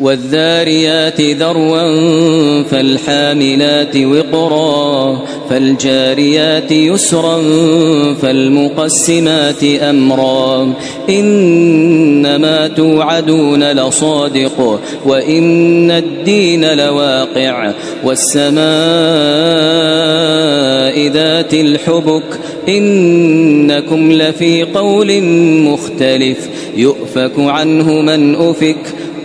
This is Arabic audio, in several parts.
والذاريات ذروا فالحاملات وقرا فالجاريات يسرا فالمقسمات أمرا إنما توعدون لصادق وإن الدين لواقع والسماء ذات الحبك إنكم لفي قول مختلف يؤفك عنه من أفك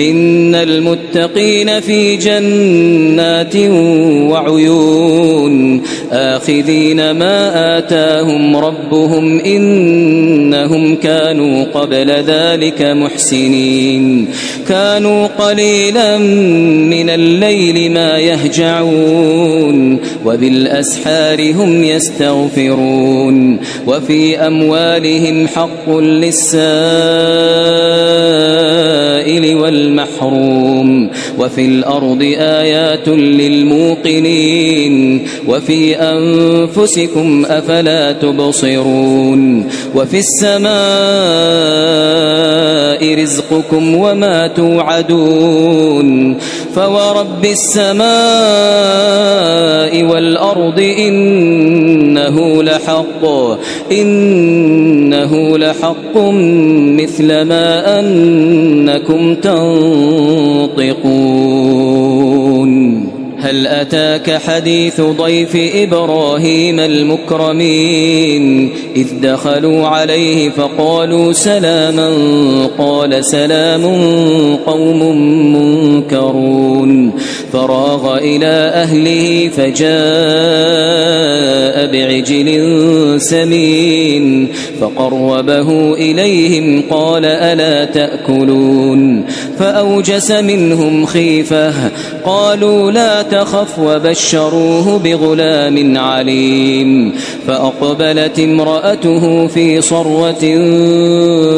إن المتقين في جنات وعيون آخذين ما آتاهم ربهم إنهم كانوا قبل ذلك محسنين كانوا قليلا من الليل ما يهجعون وبالأسحار هم يستغفرون وفي أموالهم حق للسائل والمحروم وفي الأرض آيات للموقنين. وفي أنفسكم أفلا تبصرون. وفي السماء رزقكم وما توعدون. فورب السماء والأرض إنه لحق إنه لحق مثل ما أنكم تنطقون. هل أتاك حديث ضيف إبراهيم المكرمين؟ إذ دخلوا عليه فقالوا سلاما قال سلام قوم منكرون. فراغ إلى أهله فجاء بعجل سمين فقربه إليهم قال ألا تأكلون؟ فأوجس منهم خيفة قالوا لا تخف وبشروه بغلام عليم فأقبلت امرأته في صروة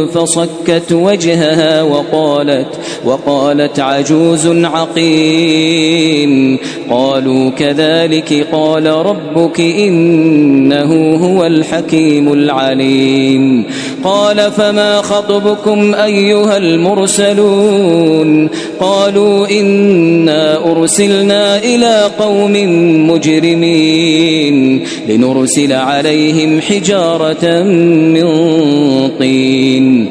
فصكت وجهها وقالت وقالت عجوز عقيم قالوا كذلك قال ربك إنه هو الحكيم العليم قال فما خطبكم أيها المرسلون قالوا إنا أرسلنا إلى قوم مجرمين لنرسل عليهم حجارة من طين.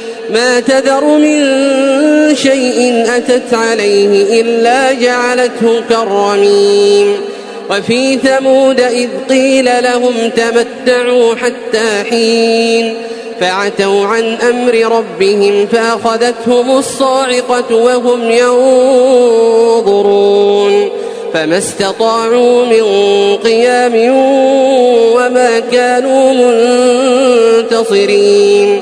ما تذر من شيء أتت عليه إلا جعلته كالرميم وفي ثمود إذ قيل لهم تمتعوا حتى حين فعتوا عن أمر ربهم فأخذتهم الصاعقة وهم ينظرون. فما استطاعوا من قيام وما كانوا منتصرين.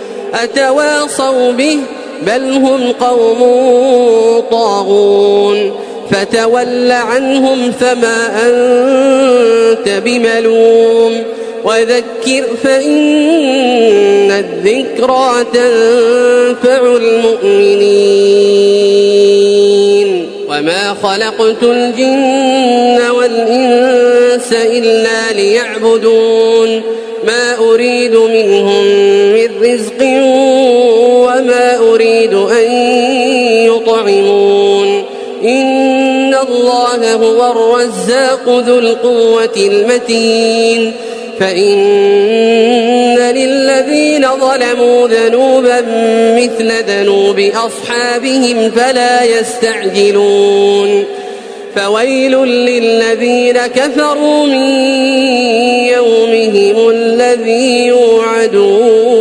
أتواصوا به بل هم قوم طاغون فتول عنهم فما أنت بملوم وذكر فإن الذكرى تنفع المؤمنين وما خلقت الجن والإنس إلا ليعبدون ما أريد منهم من رزق وما أريد أن يطعمون. إن الله هو الرزاق ذو القوة المتين. فإن للذين ظلموا ذنوبا مثل ذنوب أصحابهم فلا يستعجلون. فويل للذين كفروا من يومهم الذي يوعدون.